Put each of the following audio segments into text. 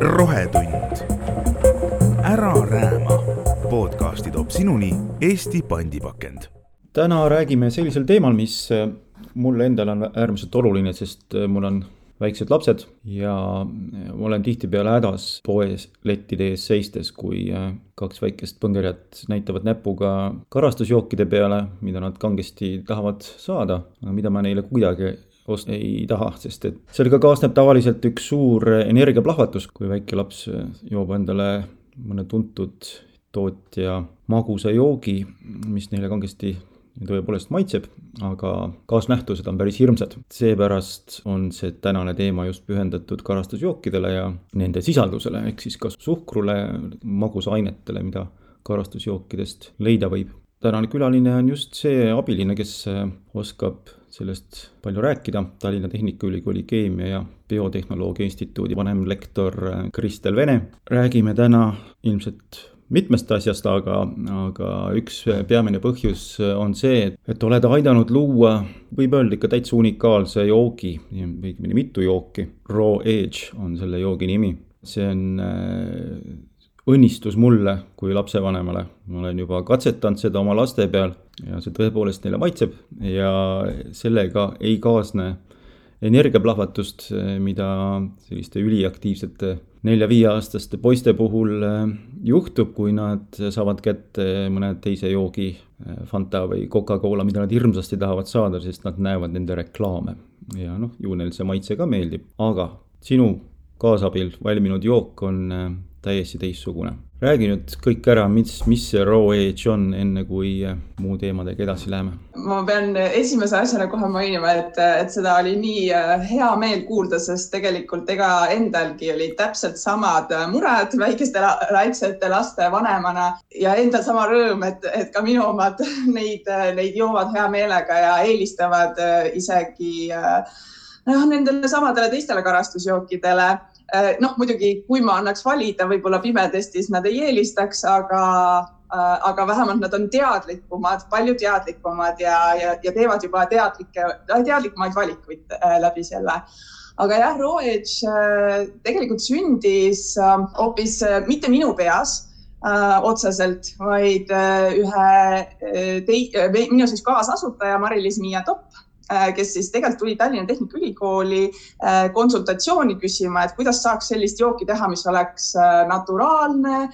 rohetund. ära rääma. podcasti toob sinuni Eesti pandipakend. täna räägime sellisel teemal, mis äh, mulle endale on äärmiselt oluline, sest äh, mul on väiksed lapsed ja äh, ma olen tihtipeale hädas poes lettide ees seistes, kui kaks väikest põngerjat näitavad näpuga karastusjookide peale, mida nad kangesti tahavad saada, aga mida ma neile kuidagi osta ei taha, sest et sellega kaasneb tavaliselt üks suur energiaplahvatus, kui väike laps joob endale mõne tuntud tootja magusa joogi, mis neile kangesti tõepoolest maitseb, aga kaasnähtused on päris hirmsad. seepärast on see tänane teema just pühendatud karastusjookidele ja nende sisaldusele, ehk siis kas suhkrule, magusainetele, mida karastusjookidest leida võib. tänane külaline on just see abiline, kes oskab sellest palju rääkida. Tallinna Tehnikaülikooli Keemia ja Biotehnoloogia Instituudi vanemlektor Kristel Vene. räägime täna ilmselt mitmest asjast, aga, aga üks peamine põhjus on see, et, et oled aidanud luua, võib öelda ikka täitsa unikaalse joogi, õigemini mitu jooki. Raw Edge on selle joogi nimi. see on õnnistus mulle kui lapsevanemale, ma olen juba katsetanud seda oma laste peal ja see tõepoolest neile maitseb ja sellega ei kaasne energiaplahvatust, mida selliste üliaktiivsete nelja-viieaastaste poiste puhul äh, juhtub, kui nad saavad kätte mõne teise joogi, äh, Fanta või Coca-Cola, mida nad hirmsasti tahavad saada, sest nad näevad nende reklaame. ja noh, ju neil see maitse ka meeldib, aga sinu kaasabil valminud jook on äh, täiesti teistsugune. räägi nüüd kõik ära, mis, mis see raw age on, enne kui äh, muu teemadega edasi läheme. ma pean esimese asjana kohe mainima, et, et seda oli nii äh, hea meel kuulda, sest tegelikult ega endalgi olid täpselt samad mured väikeste, väiksete laste vanemana ja endal sama rõõm, et, et ka minu omad neid, neid joovad hea meelega ja eelistavad isegi noh, nendele samadele teistele karastusjookidele noh, muidugi, kui ma annaks valida, võib-olla pimedestis nad ei eelistaks, aga, äh, aga vähemalt nad on teadlikumad, palju teadlikumad ja, ja, ja teevad juba teadlikke, teadlikumaid valikuid äh, läbi selle. Aga jah, Raw Edge tegelikult sündis hoopis mitte minu peas äh, otseselt, vaid äh, ühe tei-, minu siis kaasasutaja Mari-Liis Miia Topp Äh, kes siis tegelikult tuli Tallinna Tehnikaülikooli äh, konsultatsiooni küsima, et kuidas saaks sellist jooki teha, mis oleks äh, naturaalne,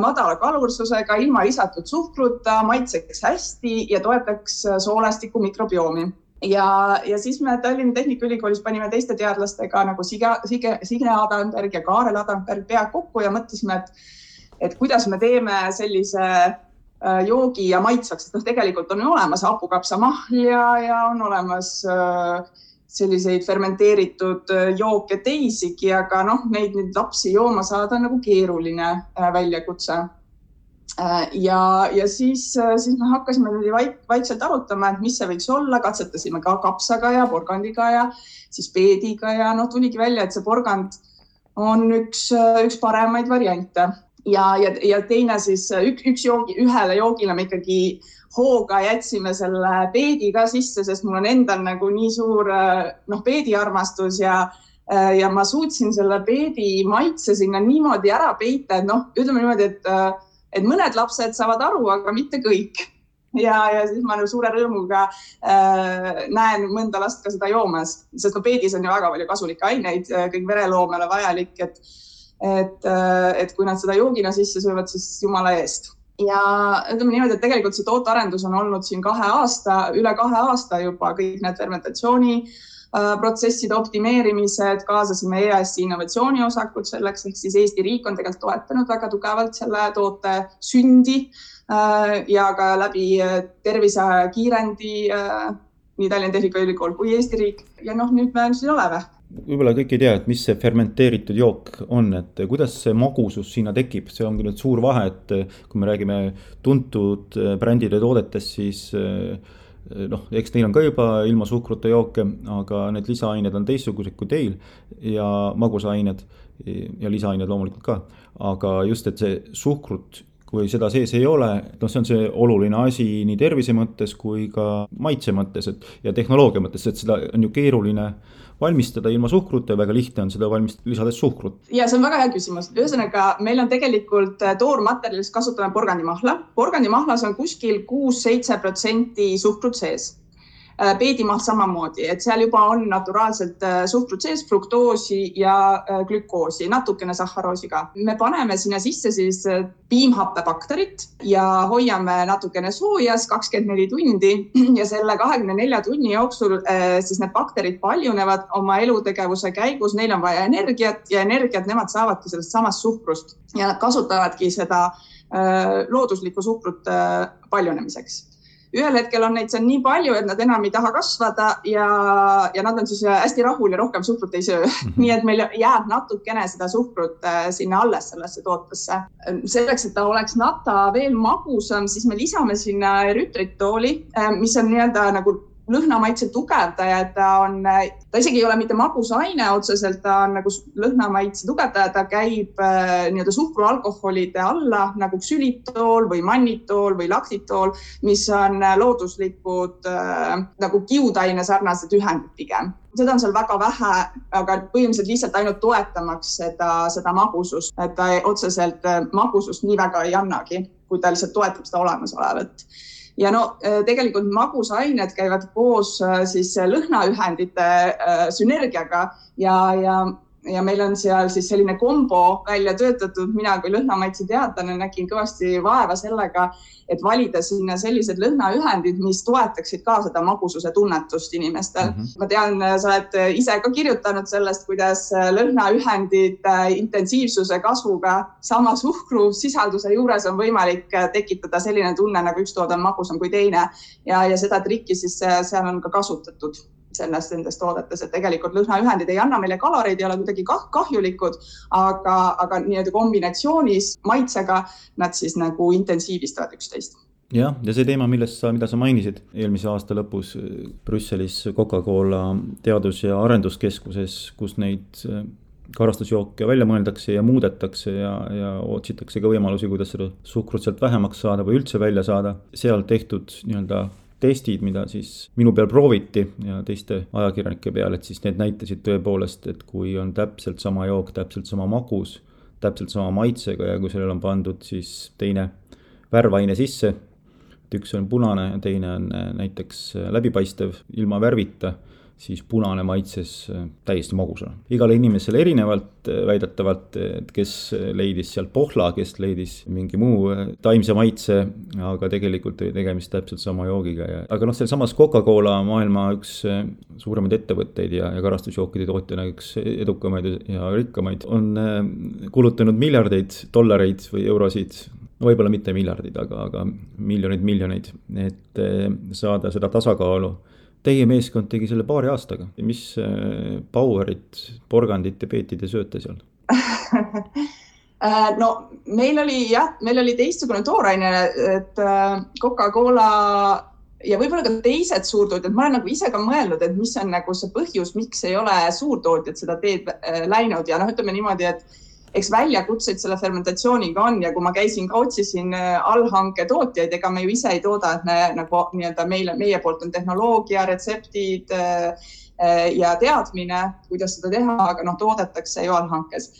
madala kalursusega, ilma lisatud suhkruta, maitseks hästi ja toetaks soolestiku mikrobiomi. Ja, ja siis me Tallinna Tehnikaülikoolis panime teiste teadlastega nagu Signe, Signe, Signe Adamberg ja Kaarel Adamberg pead kokku ja mõtlesime, et, et kuidas me teeme sellise Äh, joogi ja maitsvaks, sest noh, tegelikult on ju olemas hapukapsamahl ja, ja on olemas äh, selliseid fermenteeritud äh, jooke teisigi, aga noh, neid nüüd lapsi jooma saada on nagu keeruline väljakutse. ja, ja siis, siis me hakkasime vaik, vaikselt arutama, et mis see võiks olla, katsetasime ka kapsaga ja porgandiga ja siis peediga ja noh, tuligi välja, et see porgand on üks, üks paremaid variante ja, ja, ja teine siis üks, üks joogi, ühele joogile me ikkagi hooga jätsime selle peedi ka sisse, sest mul on endal nagu nii suur noh, peediarmastus ja ja ma suutsin selle peedi maitse sinna niimoodi ära peita, et noh, ütleme niimoodi, et, et mõned lapsed saavad aru, aga mitte kõik. ja, ja siis ma nagu suure rõõmuga äh, näen mõnda last ka seda joomas, sest no peedis on ju väga palju kasulikke aineid, kõik vereloomele vajalik, et et, äh, et kui nad seda joogina sisse söövad, siis jumala eest. ja ütleme niimoodi, et tegelikult see tootearendus on olnud siin kahe aasta, üle kahe aasta juba kõik need fermentatsiooni äh, protsesside optimeerimised, kaasasime EAS-i innovatsiooniosakut selleks, ehk siis Eesti riik on tegelikult toetanud väga tugevalt selle toote sündi äh, ja ka läbi tervisekiirendi nii Tallinna Tehnikaülikool kui Eesti riik ja noh, nüüd me siin oleme võib-olla kõik ei tea, et mis see fermenteeritud jook on, et kuidas see magusus sinna tekib, see ongi nüüd suur vahe, et kui me räägime tuntud brändide toodetest, siis noh, eks neil on ka juba ilma suhkruta jooke, aga need lisaained on teistsugused kui teil ja magusained ja lisaained loomulikult ka. aga just, et see suhkrut, kui seda sees ei ole, noh, see on see oluline asi nii tervise mõttes kui ka maitse mõttes, et ja tehnoloogia mõttes, et seda on ju keeruline valmistada ilma suhkruta ja väga lihtne on seda valmistada lisades suhkrut? ja see on väga hea küsimus, ühesõnaga meil on tegelikult äh, toormaterjalist kasutame porgandimahla, porgandimahlas on kuskil kuus-seitse protsenti suhkrut sees Äh, peedimahl samamoodi, et seal juba on naturaalselt äh, suhkrut sees, fruktoosi ja äh, glükoosi, natukene sahharoosi ka. me paneme sinna sisse siis piimhappebakterit ja hoiame natukene soojas kakskümmend neli tundi ja selle kahekümne nelja tunni jooksul siis need bakterid paljunevad oma elutegevuse käigus, neil on vaja energiat ja energiat nemad saavadki sellest samast suhkrust ja nad kasutavadki seda looduslikku suhkrut paljunemiseks ühel hetkel on neid seal nii palju, et nad enam ei taha kasvada ja, ja nad on siis äh, hästi rahul ja rohkem suhkrut ei söö mm. -hmm. nii et meil jääb natukene seda suhkrut äh, sinna alles sellesse tootesse. selleks, et ta oleks nata veel magusam, siis me lisame sinna erütritooli, äh, mis on nii-öelda nagu lõhnamaitse tugevdaja, ta on, ta isegi ei ole mitte magusaine otseselt, ta on nagu lõhnamaitse tugevdaja, ta käib äh, nii-öelda suhkrualkoholide alla nagu ksülitool või mannitool või laktitool, mis on äh, looduslikud äh, nagu kiudaine sarnased ühendid pigem. Seda on seal väga vähe, aga põhimõtteliselt lihtsalt ainult toetamaks seda, seda magusust, et ta otseselt äh, magusust nii väga ei annagi, kui ta lihtsalt toetab seda olemasolevat ja no äh, tegelikult magusained käivad koos äh, siis lõhnaühendite äh, sünergiaga ja, ja ja meil on seal siis selline kombo välja töötatud, mina kui lõhnamaitseteadlane nägin kõvasti vaeva sellega, et valida sinna sellised lõhnaühendid, mis toetaksid ka seda magususe tunnetust inimestel mm. -hmm. ma tean, sa oled ise ka kirjutanud sellest, kuidas lõhnaühendid intensiivsuse kasvuga sama suhkrusisalduse juures on võimalik tekitada selline tunne, nagu üks toode on magusam kui teine ja, ja seda trikki siis seal on ka kasutatud sellest, nendes toodetes, et tegelikult lõhnaühendid ei anna meile kaloreid, ei ole kuidagi kah kahjulikud, aga, aga nii-öelda kombinatsioonis maitsega nad siis nagu intensiivistavad üksteist jah, ja see teema, millest sa, mida sa mainisid eelmise aasta lõpus äh, Brüsselis Coca-Cola teadus- ja arenduskeskuses, kus neid äh, karastusjooke välja mõeldakse ja muudetakse ja, ja otsitakse ka võimalusi, kuidas seda suhkrut sealt vähemaks saada või üldse välja saada. seal tehtud nii-öelda testid, mida siis minu peal prooviti ja teiste ajakirjanike peal, et siis need näitasid tõepoolest, et kui on täpselt sama jook, täpselt sama magus, täpselt sama maitsega ja kui sellele on pandud siis teine värvaine sisse, et üks on punane ja teine on näiteks läbipaistev ilma värvita siis punane maitses äh, täiesti magusana. igale inimesele erinevalt äh, väidetavalt, et kes leidis sealt pohla, kes leidis mingi muu äh, taimse maitse, aga tegelikult oli tegemist täpselt sama joogiga ja, aga noh, sealsamas Coca-Cola maailma üks suuremaid ettevõtteid ja, ja karastusjookide tootjana üks edukamaid ja rikkamaid, on kulutanud miljardeid dollareid või eurosid no võib-olla mitte miljardid, aga, aga miljoneid, miljoneid, et saada seda tasakaalu Teie meeskond tegi selle paari aastaga, mis äh, Powerit, porgandit ja peeti te sööte seal? Äh, no meil oli jah, meil oli teistsugune tooraine, et äh, Coca-Cola ja võib-olla ka teised suurtootjad, ma olen nagu ise ka mõelnud, et mis on nagu see põhjus, miks ei ole suurtootjad seda teed läinud. Ja noh, ütleme niimoodi, et eks väljakutseid selle fermentatsiooniga on ja kui ma käisin ka otsisin äh, allhanke tootjaid, ega me ju ise ei tooda, et me nagu nii-öelda meile, meie poolt on tehnoloogia, retseptid äh, äh, ja teadmine, kuidas seda teha, aga noh, toodetakse ju allhankes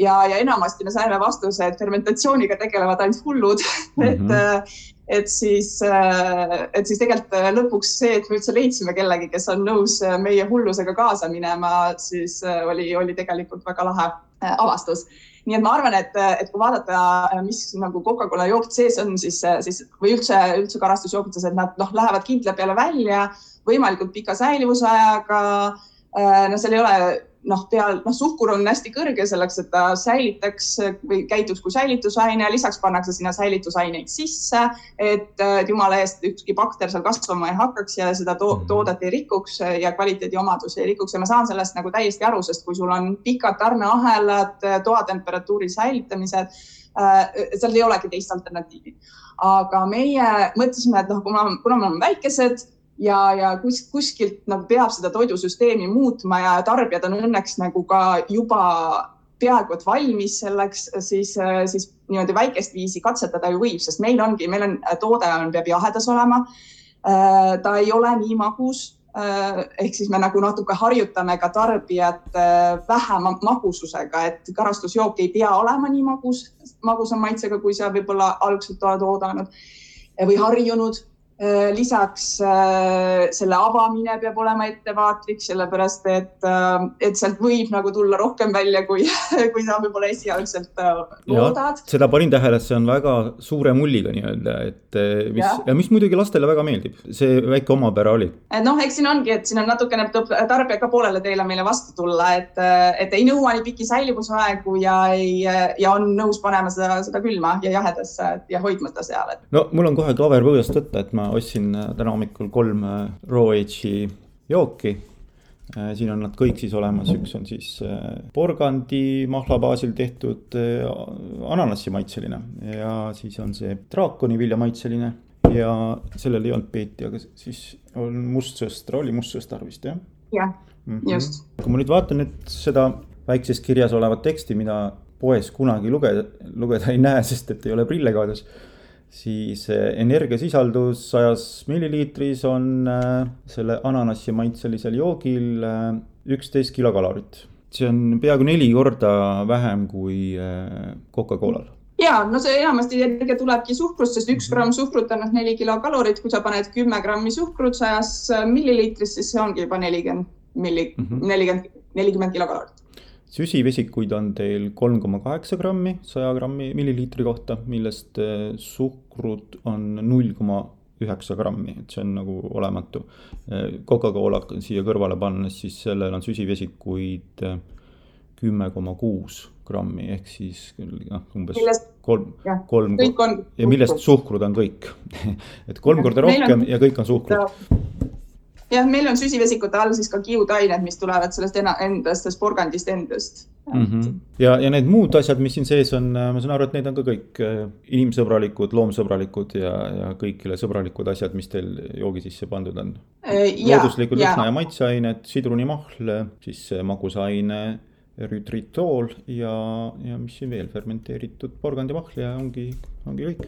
ja, ja enamasti me saime vastuse, et fermentatsiooniga tegelevad ainult hullud mm, -hmm. et mhm. et siis, et siis tegelikult lõpuks see, et me üldse leidsime kellegi, kes on nõus meie hullusega kaasa minema, siis oli, oli tegelikult väga lahe avastus. nii et ma arvan, et, et kui vaadata, mis nagu Coca-Cola jookt sees on, siis, siis või üldse, üldse karastusjookutes, et nad noh, lähevad kindla peale välja, võimalikult pika säilivusajaga. Äh, no seal ei ole noh, peal, noh, suhkur on hästi kõrge selleks, et ta säilitaks või käituks kui säilitusaine, lisaks pannakse sinna säilitusaineid sisse, et jumala eest ükski bakter seal kasvama ei hakkaks ja seda to mhm. toodet ei rikuks ja kvaliteediomadusi ei rikuks ja ma saan sellest nagu täiesti aru, sest kui sul on pikad tarneahelad, toatemperatuuri säilitamised äh,, seal ei olegi teist alternatiivi. aga meie mõtlesime, et noh, kuna, kuna me oleme väikesed ja, ja kus, kuskilt nagu peab seda toidusüsteemi muutma ja tarbijad on õnneks nagu ka juba peaaegu et valmis selleks, siis, siis niimoodi väikest viisi katsetada ju võib, sest meil ongi, meil on toode on, peab jahedas olema. ta ei ole nii magus, ehk siis me nagu natuke harjutame ka tarbijat vähema magususega, et karastusjook ei pea olema nii magus, magusa maitsega, kui sa võib-olla algselt oled oodanud või harjunud lisaks äh, selle avamine peab olema ettevaatlik, sellepärast et, äh, et sealt võib nagu tulla rohkem välja, kui, kui sa võib-olla esialgselt loodad. seda panin tähele, et see on väga suure mulliga nii-öelda, et mis ja. ja mis muidugi lastele väga meeldib, see väike omapära oli. noh, eks siin ongi, et siin on natukene tarbija ka poolele teele meile vastu tulla, et, et ei nõua nii pikki säilivusaegu ja ei, ja on nõus panema seda, seda külma ja jahedasse ja hoidma seda seal et.... no mul on kohe klaver põõsast võtta, et ma ostsin äh, täna hommikul kolm äh, raw age'i jooki. Äh, siin on nad kõik siis olemas, üks on siis porgandi mahla baasil tehtud ananassi maitseline ja siis on see draakoni vilja maitseline ja sellel ei olnud peeti, aga siis on mustsõstra, oli mustsõstar vist jah? jah, mhm. just. kui ma nüüd vaatan nüüd seda väikses kirjas olevat teksti, mida poes kunagi lugeda, lugeda ei näe, sest et ei ole prille kaasas siis eh, energiasisaldus sajas milliliitris on eh, selle ananassi maitselisel joogil eh, üksteist kilokalorit. see on peaaegu neli korda vähem kui Coca-Colal ja no see enamasti energia tulebki suhkrust, sest üks gramm suhkrut annab neli kilokalorit, kui sa paned kümme grammi suhkrut sajas milliliitris, siis see ongi juba nelikümmend milli, mhm. nelikümmend, nelikümmend kilokalorit süsivesikuid on teil kolm koma kaheksa grammi saja grammi milliliitri kohta, millest eh, suhkrut on null koma üheksa grammi, et see on nagu olematu. Eh, Coca-Cola siia kõrvale pannes, siis sellel on süsivesikuid eh, kümme koma kuus grammi ehk siis noh, umbes millest, kolm, kolm ja millest suhkrut. on kõik? Et kolm korda rohkem on... ja kõik on suhkrut jah, meil on süsivesikute all siis ka kiudained, mis tulevad sellest endast, sellest porgandist endast mm. -hmm. ja, ja need muud asjad, mis siin sees on, äh, ma saan aru, et need on ka kõik äh, inimsõbralikud, loomsõbralikud ja, ja kõigile sõbralikud asjad, mis teil joogi sisse pandud on. Äh, looduslikud lõhna- ja maitseained, sidrunimahl, siis magusaine rütritool ja, ja mis siin veel, fermenteeritud porgandimahl ja ongi, ongi kõik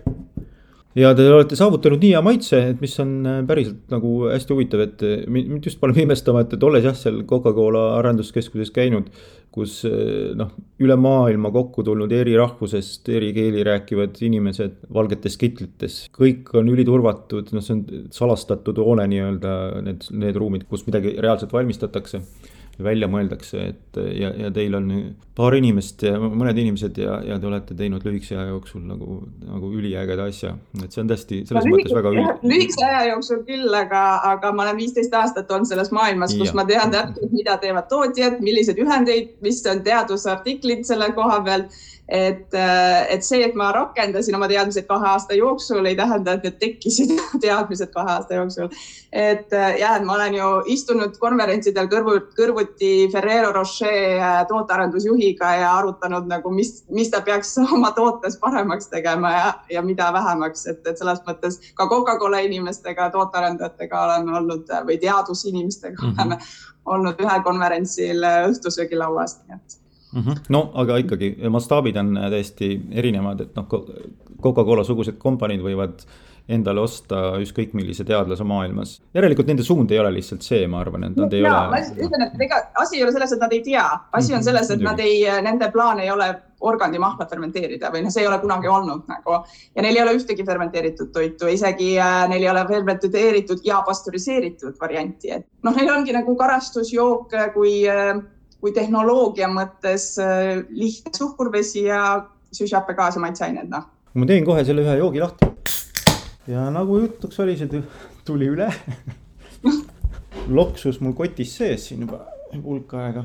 ja te olete saavutanud nii hea maitse, et mis on äh, päriselt nagu hästi huvitav, et äh, mind just paneb imestama, et, et olles jah, seal Coca-Cola arenduskeskuses käinud, kus äh, noh, üle maailma kokku tulnud eri rahvusest, eri keeli rääkivad inimesed valgetes kitlites, kõik on üliturvatud, noh, see on salastatud hoone nii-öelda need, need ruumid, kus midagi reaalselt valmistatakse välja mõeldakse, et ja, ja teil on paar inimest ja mõned inimesed ja, ja te olete teinud lühikese aja jooksul nagu, nagu üliägeda asja. et see on tõesti selles no, mõttes väga üli.... lühikese aja jooksul küll, aga, aga ma olen viisteist aastat olnud selles maailmas, kus ja. ma tean täpselt, mida teevad tootjad, milliseid ühendeid, mis on teadusartiklid selle koha peal et, äh, et see, et ma rakendasin oma teadmised kahe aasta jooksul, ei tähenda, et need tekkisid teadmised kahe aasta jooksul. et äh, jah, et ma olen ju istunud konverentsidel kõrvu, kõrvuti Ferrero Rocher äh, tootearendusjuhiga ja arutanud nagu, mis, mis ta peaks oma tootes paremaks tegema ja, ja mida vähemaks, et, et selles mõttes ka Coca-Cola inimestega, tootearendajatega olen olnud või teadusinimestega mm -hmm. oleme olnud ühel konverentsil õhtusöögilauas, nii et mm. -hmm. no aga ikkagi mastaabid on täiesti erinevad, et noh, Coca-Cola sugused kompaniid võivad endale osta ükskõik millise teadlase maailmas. järelikult nende suund ei ole lihtsalt see, ma arvan, et nad ei ja, ole. ma ütlen, et ega asi ei ole selles, et nad ei tea, asi on mhm, selles, et nad ei, nende plaan ei ole organimahla fermenteerida või noh, see ei ole kunagi olnud nagu ja neil ei ole ühtegi fermenteeritud toitu, isegi äh, neil ei ole fermenteeritud ja pastöriseeritud varianti, et noh, neil ongi nagu karastusjook, kui äh, kui tehnoloogia mõttes äh, lihtne suhkurvesi ja süsihappegaas ja maitseained, noh. ma teen kohe selle ühe joogi lahti. ja nagu jutuks oli, see tuli üle loksus mul kotis sees siin juba hulk aega.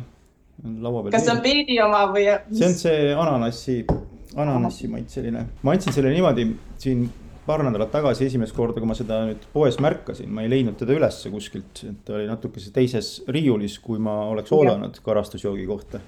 laua peal. kas see on beebi oma või? see on see ananassi, ananassi maitseline. ma andsin selle niimoodi siin paar nädalat tagasi esimest korda, kui ma seda nüüd poes märkasin, ma ei leidnud teda ülesse kuskilt, et ta oli natukese teises riiulis, kui ma oleks oodanud karastusjoogi kohta.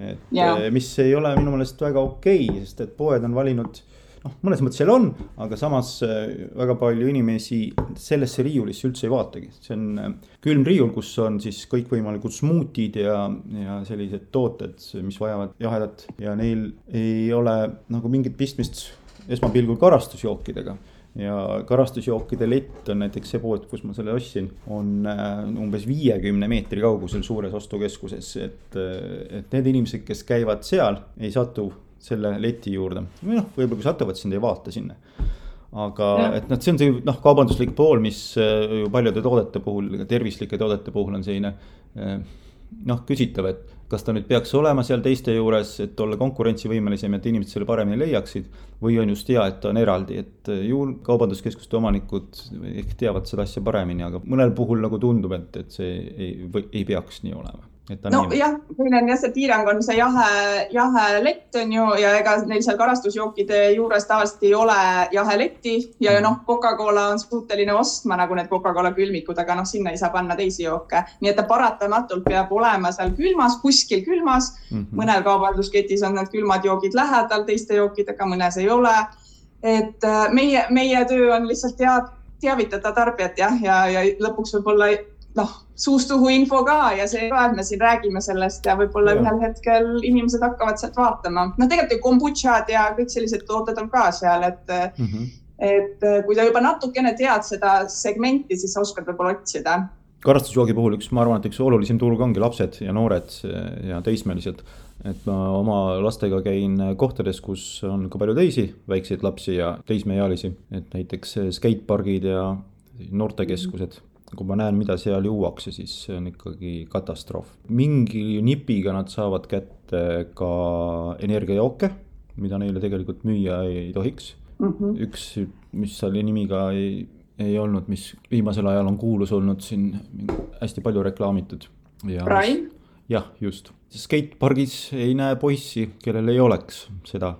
et ja. Eh, mis ei ole minu meelest väga okei okay,, sest et poed on valinud noh, mõnes mõttes seal on, aga samas eh, väga palju inimesi sellesse riiulisse üldse ei vaatagi. see on eh, külm riiul, kus on siis kõikvõimalikud smuutid ja, ja sellised tooted, mis vajavad jahedat ja neil ei ole nagu mingit pistmist esmapilgul karastusjookidega. ja karastusjookide lett on näiteks see pood, kus ma selle ostsin, on äh, umbes viiekümne meetri kaugusel suures ostukeskuses, et, äh, et need inimesed, kes käivad seal, ei satu selle leti juurde või noh, võib-olla kui satuvad, siis nad ei vaata sinna aga ja. et noh, see on see noh, kaubanduslik pool, mis äh, ju paljude toodete puhul, tervislike toodete puhul on selline noh, küsitav, et kas ta nüüd peaks olema seal teiste juures, et olla konkurentsivõimelisem, et inimesed selle paremini leiaksid. või on just hea, et ta on eraldi, et ju kaubanduskeskuste omanikud ehk teavad seda asja paremini, aga mõnel puhul nagu tundub, et, et see ei, ei peaks nii olema nojah, meil on jah, see piirang on see jahe, jahelett on ju ja ega neil seal karastusjookide juures tavaliselt ei ole jaheletti ja mm. noh, Coca-Cola on suuteline ostma nagu need Coca-Cola külmikud, aga noh, sinna ei saa panna teisi jooke, nii et ta paratamatult peab olema seal külmas, kuskil külmas mm. -hmm. mõnel kaubandusketis on need külmad joogid lähedal teiste jookidega, mõnes ei ole. et äh, meie, meie töö on lihtsalt tead, teavitada tarbijat jah, ja, ja lõpuks võib-olla noh, suust-suhu info ka ja see ka, et me siin räägime sellest ja võib-olla ühel hetkel inimesed hakkavad sealt vaatama. noh, tegelikult ju kombutšad ja kõik sellised tooted on ka seal, et mm, -hmm. et kui sa juba natukene tead seda segmenti, siis sa oskad võib-olla otsida. karastusjoogi puhul üks, ma arvan, et üks olulisem turg ongi lapsed ja noored ja teismelised. et ma oma lastega käin kohtades, kus on ka palju teisi väikseid lapsi ja teismeealisi, et näiteks skatepargid ja noortekeskused kui ma näen, mida seal juuakse, siis see on ikkagi katastroof. mingi nipiga nad saavad kätte ka energiajooke, mida neile tegelikult müüa ei tohiks mm. -hmm. üks, mis oli nimiga ei, ei olnud, mis viimasel ajal on kuulus olnud siin hästi palju reklaamitud. Prime? jah, just. skatepargis ei näe poissi, kellel ei oleks seda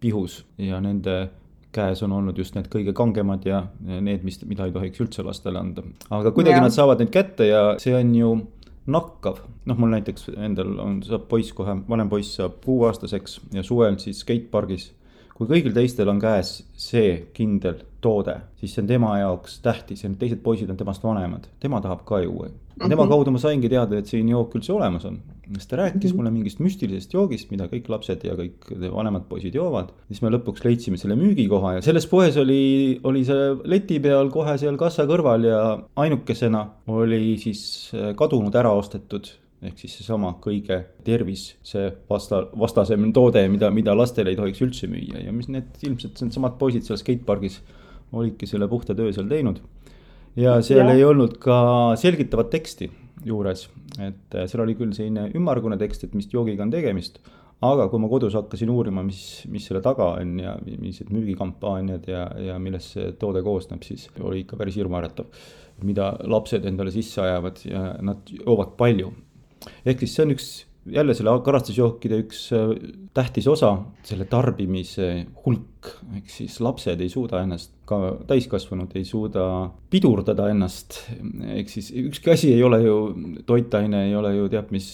pihus ja nende käes on olnud just need kõige kangemad ja need, mis, mida ei tohiks üldse lastele anda. aga kuidagi ja. nad saavad neid kätte ja see on ju nakkav. noh, mul näiteks endal on, saab poiss kohe, vanem poiss saab kuueaastaseks ja suvel siis skatepargis. kui kõigil teistel on käes see kindel toode, siis see on tema jaoks tähtis ja need teised poisid on temast vanemad, tema tahab ka juua. tema mhm. kaudu ma saingi teada, et selline jook üldse olemas on siis ta rääkis mhm. mulle mingist müstilisest joogist, mida kõik lapsed ja kõik vanemad poisid joovad. siis me lõpuks leidsime selle müügikoha ja selles poes oli, oli see leti peal kohe seal kassa kõrval ja ainukesena oli siis äh, kadunud ära ostetud ehk siis seesama kõige tervis, see vasta, vastasem toode, mida, mida lastele ei tohiks üldse müüa ja mis need ilmselt needsamad poisid seal skatepargis olidki selle puhta töö seal teinud. ja seal ja. ei olnud ka selgitavat teksti juures, et äh, seal oli küll selline ümmargune tekst, et mis joogiga on tegemist. aga kui ma kodus hakkasin uurima, mis, mis selle taga on ja millised müügikampaaniad ja, ja millest see toode koosneb, siis oli ikka päris hirmuäratav. mida lapsed endale sisse ajavad ja nad joovad palju. ehk siis see on üks jälle selle karastusjookide üks äh, tähtis osa, selle tarbimise hulk, ehk siis lapsed ei suuda ennast, ka täiskasvanud ei suuda pidurdada ennast. ehk siis ükski asi ei ole ju, toitaine ei ole ju teab mis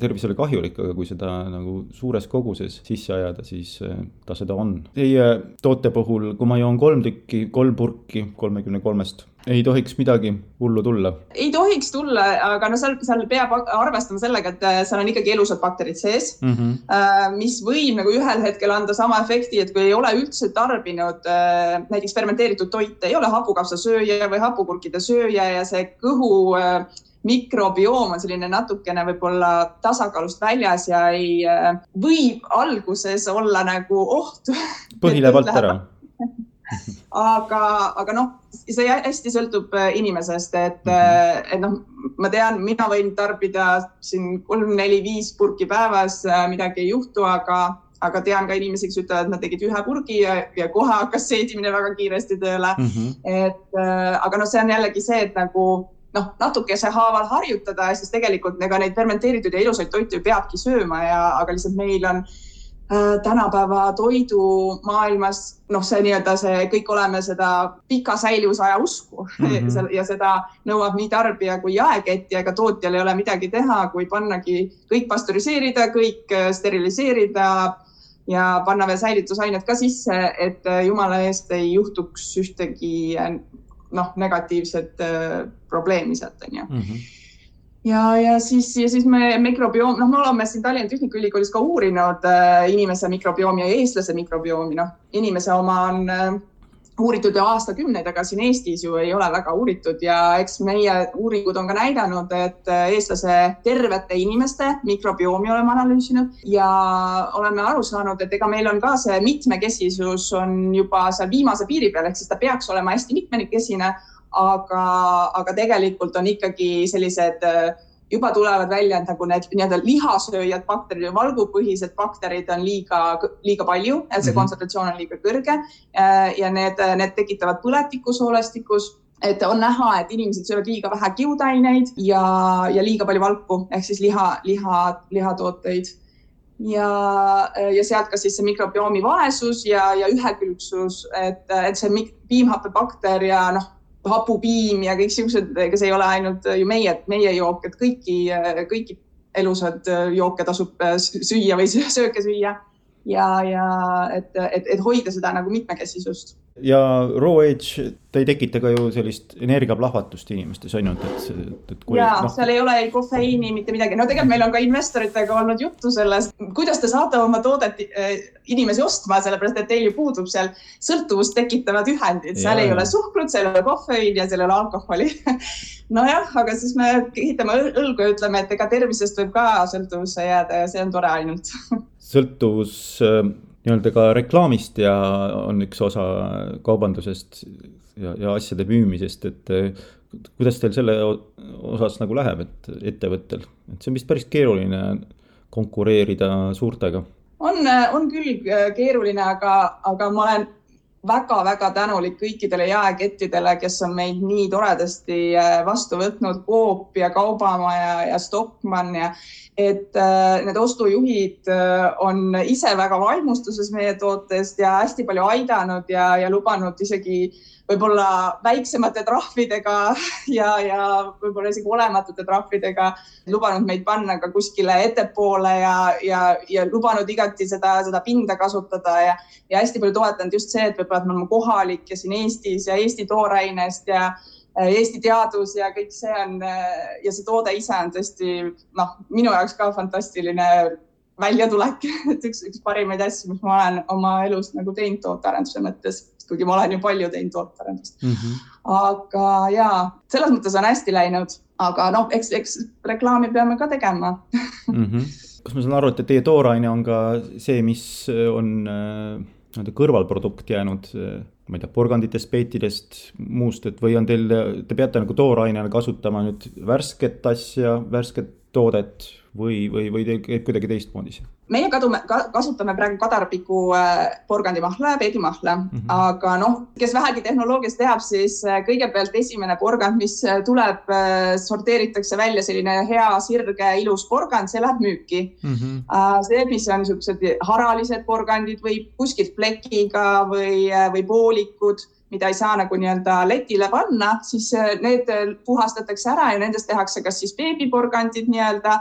tervisele kahjulik, aga kui seda nagu suures koguses sisse ajada, siis äh, ta seda on. Teie toote puhul, kui ma joon kolm tükki, kolm purki kolmekümne kolmest ei tohiks midagi hullu tulla? ei tohiks tulla, aga no seal, seal peab arvestama sellega, et äh, seal on ikkagi elusad bakterid sees mm, -hmm. mis võib nagu ühel hetkel anda sama efekti, et kui ei ole üldse tarbinud äh, näiteks fermenteeritud toite, ei ole hapukapsasööja või hapukurkide sööja ja see kõhu mikrobioom on selline natukene võib-olla tasakaalust väljas ja ei, võib alguses olla nagu oht. põhi läheb alt ära aga, aga noh, see hästi sõltub äh, inimesest, et mm, -hmm. et noh, ma tean, mina võin tarbida siin kolm-neli-viis purki päevas, äh, midagi ei juhtu, aga, aga tean ka inimesi, kes ütlevad, et nad tegid ühe purgi ja, ja kohe hakkas seedimine väga kiiresti tööle mm. -hmm. et aga noh, see on jällegi see, et nagu noh, natukese haaval harjutada, siis tegelikult ega neid fermenteeritud ja ilusaid toite ju peabki sööma ja, aga lihtsalt meil on äh, Äh, tänapäeva toidumaailmas, noh, see nii-öelda see, kõik oleme seda pika säilivusaja usku mm -hmm. ja seda nõuab nii tarbija kui jaekett ja ega tootjal ei ole midagi teha, kui pannagi kõik pastöriseerida, kõik äh, steriliseerida ja panna veel säilitusained ka sisse, et äh, jumala eest ei juhtuks ühtegi noh, negatiivset probleemi sealt onju mm. -hmm ja, ja siis, ja siis me mikrobioom, noh, me oleme siin Tallinna Tehnikaülikoolis ka uurinud äh, inimese mikrobiomi ja eestlase mikrobiomi, noh, inimese oma on äh, uuritud ju aastakümneid, aga siin Eestis ju ei ole väga uuritud ja eks meie uuringud on ka näidanud, et eestlase tervete inimeste mikrobiomi oleme analüüsinud ja oleme aru saanud, et ega meil on ka see mitmekesisus on juba seal viimase piiri peal, ehk siis ta peaks olema hästi mitmekesine, aga, aga tegelikult on ikkagi sellised äh, juba tulevad välja, nagu need nii-öelda lihasööjad bakterid või valgupõhised bakterid on liiga, liiga palju, et see mm -hmm. kontsentratsioon on liiga kõrge. Äh, ja need, need tekitavad põletikku soolestikus et on näha, et inimesed söövad liiga vähe kiudaineid ja, ja liiga palju valku ehk siis liha, liha, lihatooteid. Ja, ja sealt ka siis see mikrobiomi vaesus ja, ja ühekülgsus, et, et see piimhappebakter ja noh hapupiim ja kõik siuksed, ega see ei ole ainult ju meie, meie jook, et kõiki, kõiki elusad jooke tasub süüa või sööke süüa. Ja, ja et, et, et hoida seda nagu mitmekesisust ja raw age, ta ei tekita ka ju sellist energiaplahvatust inimestes on ju, et, et, et. ja no... seal ei ole ei kofeiini, mitte midagi, no tegelikult meil on ka investoritega olnud juttu sellest, kuidas te saate oma toodet äh, inimesi ostma, sellepärast et teil ju puudub seal sõltuvust tekitavad ühendid, seal ja, ei ole suhkrut, seal ei ole kofeiini ja seal ei ole alkoholi. Nojah, aga siis me ehitame õlgu ja ütleme, et ega tervisest võib ka sõltuvusse jääda ja see on tore ainult. Sõltuvus äh, nii-öelda ka reklaamist ja on üks osa kaubandusest ja, ja asjade müümisest, et kuidas teil selle osas nagu läheb, et ettevõttel, et see on vist päris keeruline konkureerida suurtega. on, on küll keeruline, aga, aga ma olen väga-väga tänulik kõikidele jaekettidele, kes on meid nii toredasti äh, vastu võtnud, Coop ja Kaubamaja ja Stockmann ja et äh, need ostujuhid äh, on ise väga vaimustuses meie tootest ja hästi palju aidanud ja, ja lubanud isegi võib-olla väiksemate trahvidega ja, ja võib-olla isegi olematute trahvidega lubanud meid panna ka kuskile ettepoole ja, ja, ja lubanud igati seda, seda pinda kasutada ja, ja hästi palju toetanud just see, et võib-olla, et me oleme kohalik ja siin Eestis ja Eesti toorainest ja Eesti teadus ja kõik see on ja see toode ise on tõesti noh, minu jaoks ka fantastiline väljatulek, et üks, üks parimaid asju, mis ma olen oma elus nagu teinud tootearenduse mõttes kuigi ma olen ju palju teinud tootearendust mm. -hmm. aga ja selles mõttes on hästi läinud, aga noh, eks, eks reklaami peame ka tegema mm. -hmm. kas ma saan aru, et teie tooraine on ka see, mis on äh, nii-öelda kõrvalprodukt jäänud, äh, ma ei tea, porganditest, peetidest, muust, et või on teil, te peate nagu toorainena kasutama nüüd värsket asja, värsket toodet või, või, või teil käib kuidagi teistmoodi see? meie kadume ka,, kasutame praegu kadarpiku äh, porgandimahla ja peedimahla mm, -hmm. aga noh, kes vähegi tehnoloogiast teab, siis äh, kõigepealt esimene porgand, mis äh, tuleb, sorteeritakse välja selline hea, sirge, ilus porgand, see läheb müüki mm. -hmm. see, mis on niisugused haralised porgandid või kuskilt plekiga või, või poolikud mida ei saa nagu nii-öelda letile panna, siis need puhastatakse ära ja nendest tehakse kas siis beebiporgandid nii-öelda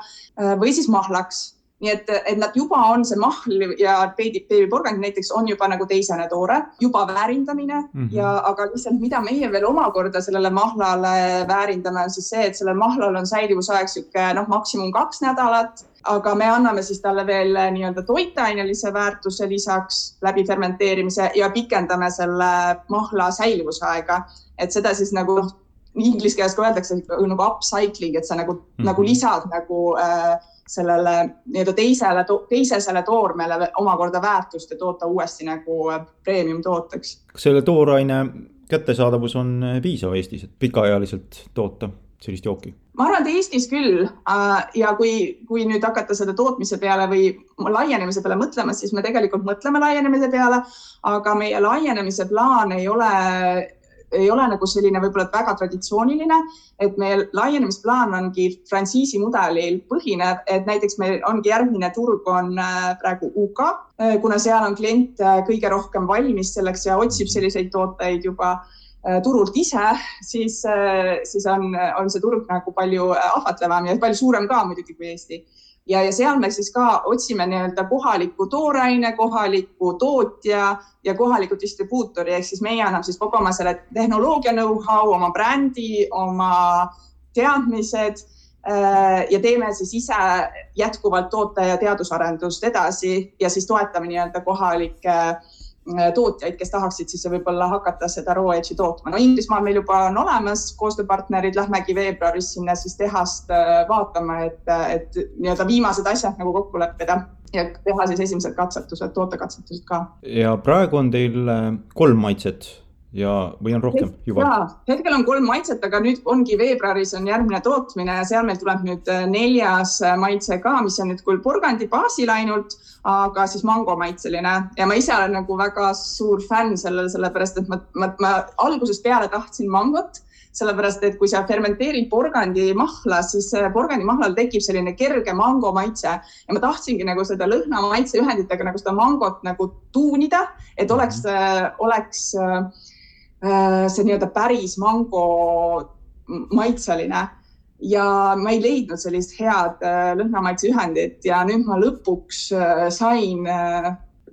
või siis mahlaks nii et, et nad juba on see mahl ja beebi, beebiporgand näiteks on juba nagu teisene toore, juba väärindamine mm -hmm. ja, aga lihtsalt, mida meie veel omakorda sellele mahlale väärindame, on siis see, et sellel mahlal on säilivusaeg sihuke noh, maksimum kaks nädalat, aga me anname siis talle veel nii-öelda toitainelise väärtuse lisaks läbi fermenteerimise ja pikendame selle mahla säilivusaega, et seda siis nagu noh, inglise keeles ka öeldakse nagu upcycling, et sa nagu mm, -hmm. nagu lisad nagu äh, sellele nii-öelda teisele, teisesele toormele omakorda väärtust ja toota uuesti nagu äh, premium tooteks. kas selle tooraine kättesaadavus on äh, piisav Eestis, et pikaajaliselt toota sellist jooki? ma arvan, et Eestis küll äh, ja kui, kui nüüd hakata selle tootmise peale või laienemise peale mõtlema, siis me tegelikult mõtleme laienemise peale, aga meie laienemise plaan ei ole ei ole nagu selline võib-olla väga traditsiooniline, et meie laienemisplaan ongi frantsiisi mudelil põhinev, et näiteks meil ongi järgmine turg on äh, praegu UK, äh, kuna seal on klient äh, kõige rohkem valmis selleks ja otsib selliseid tooteid juba turult ise, siis, siis on, on see turg nagu palju ahvatlevam ja palju suurem ka muidugi kui Eesti ja, ja seal me siis ka otsime nii-öelda kohaliku tooraine, kohaliku tootja ja kohaliku distribuutori, ehk siis meie anname siis kogu oma selle tehnoloogia know-how, oma brändi, oma teadmised äh, ja teeme siis ise jätkuvalt toote ja teadusarendust edasi ja siis toetame nii-öelda kohalikke tootjaid, kes tahaksid siis võib-olla hakata seda raw edge'i tootma. no Inglismaal meil juba on olemas koostööpartnerid, lähmegi veebruaris sinna siis tehast vaatama, et, et nii-öelda viimased asjad nagu kokku leppida ja teha siis esimesed katsetused, tootekatsetused ka. ja praegu on teil kolm maitset ja, või on rohkem juba? hetkel on kolm maitset, aga nüüd ongi veebruaris on järgmine tootmine ja seal meil tuleb nüüd äh, neljas äh, maitse ka, mis on nüüd küll porgandi baasil ainult, aga siis mangomaitseline ja ma ise olen nagu väga suur fänn sellel, sellepärast et ma, ma, ma algusest peale tahtsin mangot sellepärast et kui sa fermenteerid porgandimahla, siis porgandimahlal tekib selline kerge mango maitse ja ma tahtsingi nagu seda lõhna maitseühenditega nagu seda mangot nagu tuunida, et oleks, mhm. oleks äh, Äh, see nii-öelda päris mango maitseline ja ma ei leidnud sellist head äh, lõhnamaitseühendit ja nüüd ma lõpuks äh, sain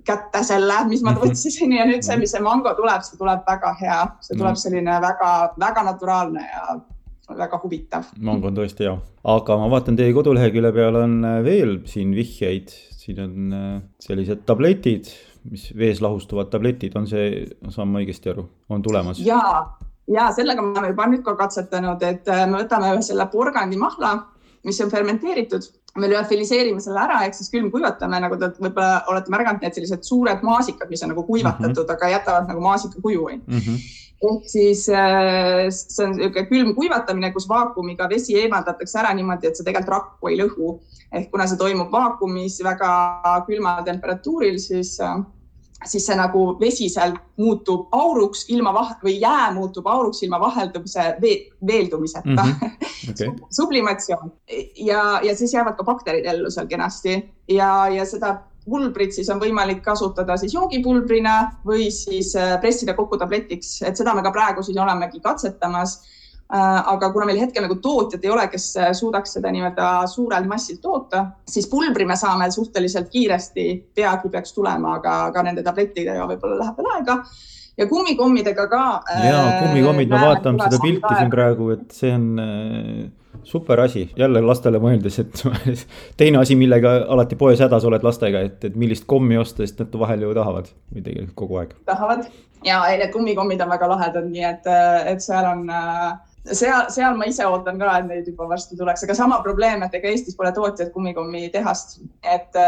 kätte selle, mis ma mhm. otsisin ja nüüd see, mis see mango tuleb, see tuleb väga hea, see tuleb mhm. selline väga-väga naturaalne ja väga huvitav. mango on tõesti hea, aga ma vaatan teie kodulehekülje peal on veel siin vihjeid, siin on sellised tabletid mis vees lahustuvad tabletid, on see, saan ma õigesti aru, on tulemas? ja, ja sellega me oleme juba nüüd ka katsetanud, et äh, me võtame selle porgandimahla, mis on fermenteeritud, me lüofiliseerime selle ära ehk siis külmkuivatame, nagu te võib-olla olete märganud, need sellised suured maasikad, mis on nagu kuivatatud mm, -hmm. aga jätavad nagu maasika kuju mm. -hmm ehk siis äh, see on niisugune külm kuivatamine, kus vaakumiga vesi eemaldatakse ära niimoodi, et see tegelikult rakku ei lõhu. ehk kuna see toimub vaakumis väga külmal temperatuuril, siis äh, siis see nagu vesi seal muutub auruks ilma vahe või jää muutub auruks ilma vaheldumise vee, veeldumiseta mm. -hmm. Okay. sublimatsioon ja, ja siis jäävad ka bakterid ellu seal kenasti ja, ja seda pulbrit siis on võimalik kasutada siis joogipulbrina või siis äh, pressida kokku tabletiks, et seda me ka praegu siis olemegi katsetamas aga kuna meil hetkel nagu tootjat ei ole, kes äh, suudaks seda nii-öelda suurel massil toota, siis pulbri me saame suhteliselt kiiresti, peagi peaks tulema, aga, aga nende tablettidega võib-olla läheb veel aega. ja kummikommidega ka. ja kummikommid, ma vaatan seda pilti siin praegu, et see on super asi, jälle lastele mõeldes, et teine asi, millega alati poes hädas oled lastega, et, et millist kommi osta, sest nad vahel ju tahavad või tegelikult kogu aeg. tahavad ja need kummikommid on väga lahedad, nii et, et seal on äh, seal, seal ma ise ootan ka, et neid juba varsti tuleks, aga sama probleem, et ega Eestis pole tootjat kummikommi tehast, et,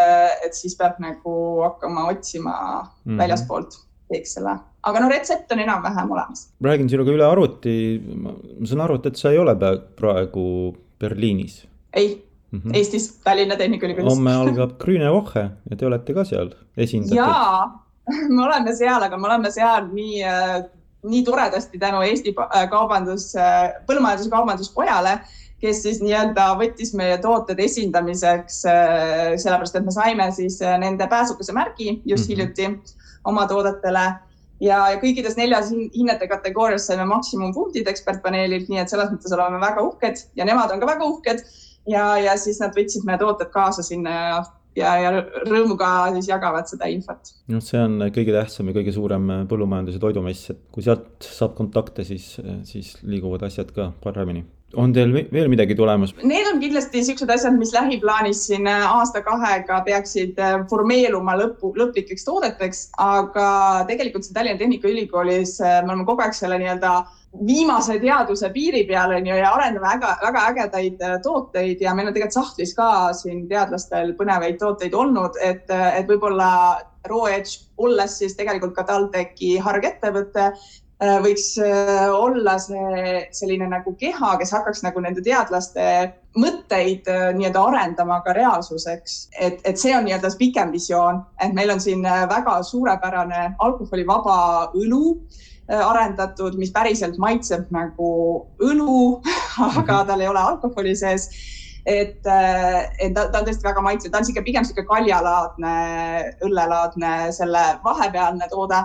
et siis peab nagu hakkama otsima mm -hmm. väljaspoolt teeks selle, aga no retsept on enam-vähem olemas. räägin sinuga üle arvuti, ma saan aru, et sa ei ole praegu Berliinis. ei mm, -hmm. Eestis, Tallinna Tehnikaülikoolis. homme algab Grüne Woche ja te olete ka seal esindatud. jaa, me oleme seal, aga me oleme seal nii äh, nii toredasti tänu Eesti äh, Kaubandus, äh, Põllumajandus-Kaubanduskojale, kes siis nii-öelda võttis meie tooted esindamiseks, äh, sellepärast et me saime siis nende pääsukese märgi just -hmm. hiljuti oma toodetele ja, ja kõikides neljas hinnete kategoorias saime maksimumpunktid ekspertpaneelilt, nii et selles mõttes oleme väga uhked ja nemad on ka väga uhked ja, ja siis nad võtsid meie tooted kaasa sinna ja ja, ja rõõmuga siis jagavad seda infot. noh, see on kõige tähtsam ja kõige suurem põllumajandus- ja toidumess, et kui sealt saab kontakte, siis, siis liiguvad asjad ka paremini on teil veel midagi tulemas? Need on kindlasti niisugused asjad, mis lähiplaanis siin aasta-kahega peaksid formeeruma lõpu, lõplikeks toodeteks, aga tegelikult see Tallinna Tehnikaülikoolis me oleme kogu aeg selle nii-öelda viimase teaduse piiri peal on ju ja arendame väga, väga ägedaid äh, tooteid ja meil on tegelikult sahtlis ka siin teadlastel põnevaid tooteid olnud, et, äh, et võib-olla Raw Edge, olles siis tegelikult ka TalTechi hargettevõte, äh, võiks olla see selline nagu keha, kes hakkaks nagu nende teadlaste mõtteid nii-öelda arendama ka reaalsuseks, et, et see on nii-öelda pikem visioon, et meil on siin väga suurepärane alkoholivaba õlu Äh, arendatud, mis päriselt maitseb nagu õlu, aga mhm. tal ei ole alkoholi sees. et, äh, et ta, ta on tõesti väga maitsev, ta on sihuke pigem sihuke kaljalaadne, õllelaadne, selle vahepealne toode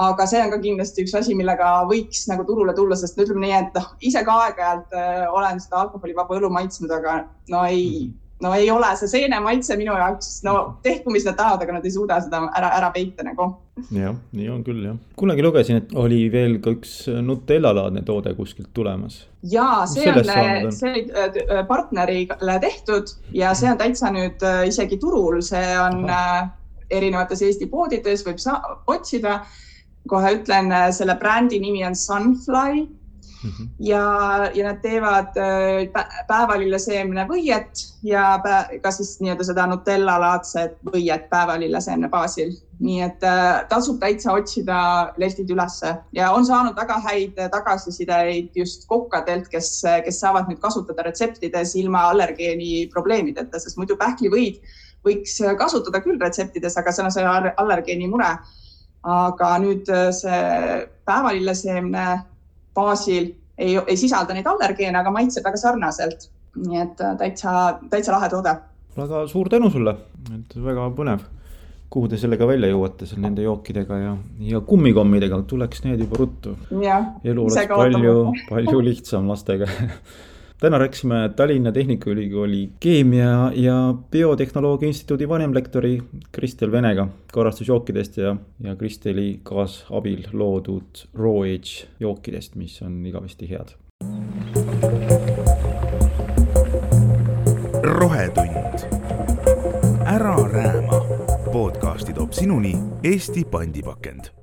aga see on ka kindlasti üks asi, millega võiks nagu turule tulla, sest ütleme nii, et noh, ise ka aeg-ajalt äh, olen seda alkoholivaba õlu maitsnud, aga no ei no ei ole see seene maitse minu jaoks, no tehku, mis nad tahavad, aga nad ei suuda seda ära, ära peita nagu. jah, nii on küll jah. kunagi lugesin, et oli veel ka üks Nutella-laadne toode kuskilt tulemas. ja see on, see oli äh, partnerile tehtud ja see on täitsa nüüd äh, isegi turul, see on Aha. Äh, erinevates Eesti poodides võib otsida. Kohe ütlen, selle brändi nimi on Sunfly Mm -hmm. ja, ja nad teevad äh, päevalilleseemne võiet ja ka siis nii-öelda seda Nutella laadset võiet päevalilleseemne baasil. nii et äh, tasub täitsa otsida lehtid ülesse ja on saanud väga häid tagasisideid just kokkadelt, kes, kes saavad nüüd kasutada retseptides ilma allergeeni probleemideta, sest muidu pähklivõid võiks kasutada küll retseptides, aga seal on see allergeeni mure. Aga nüüd see päevalilleseemne baasil ei, ei sisalda neid allergeene, aga maitseb väga sarnaselt. nii et äh, täitsa, täitsa lahe toode. väga suur tänu sulle, et väga põnev kuhu te sellega välja jõuate, seal nende jookidega ja, ja kummikommidega, tuleks need juba ruttu. elu oleks palju, palju lihtsam lastega täna rääkisime Tallinna Tehnikaülikooli keemia ja biotehnoloogia instituudi vanemlektori Kristel Venega korrastusjookidest ja, ja Kristeli kaasabil loodud Raw Age jookidest, mis on igavesti head. rohetund, ära rääma. podcasti toob sinuni Eesti pandipakend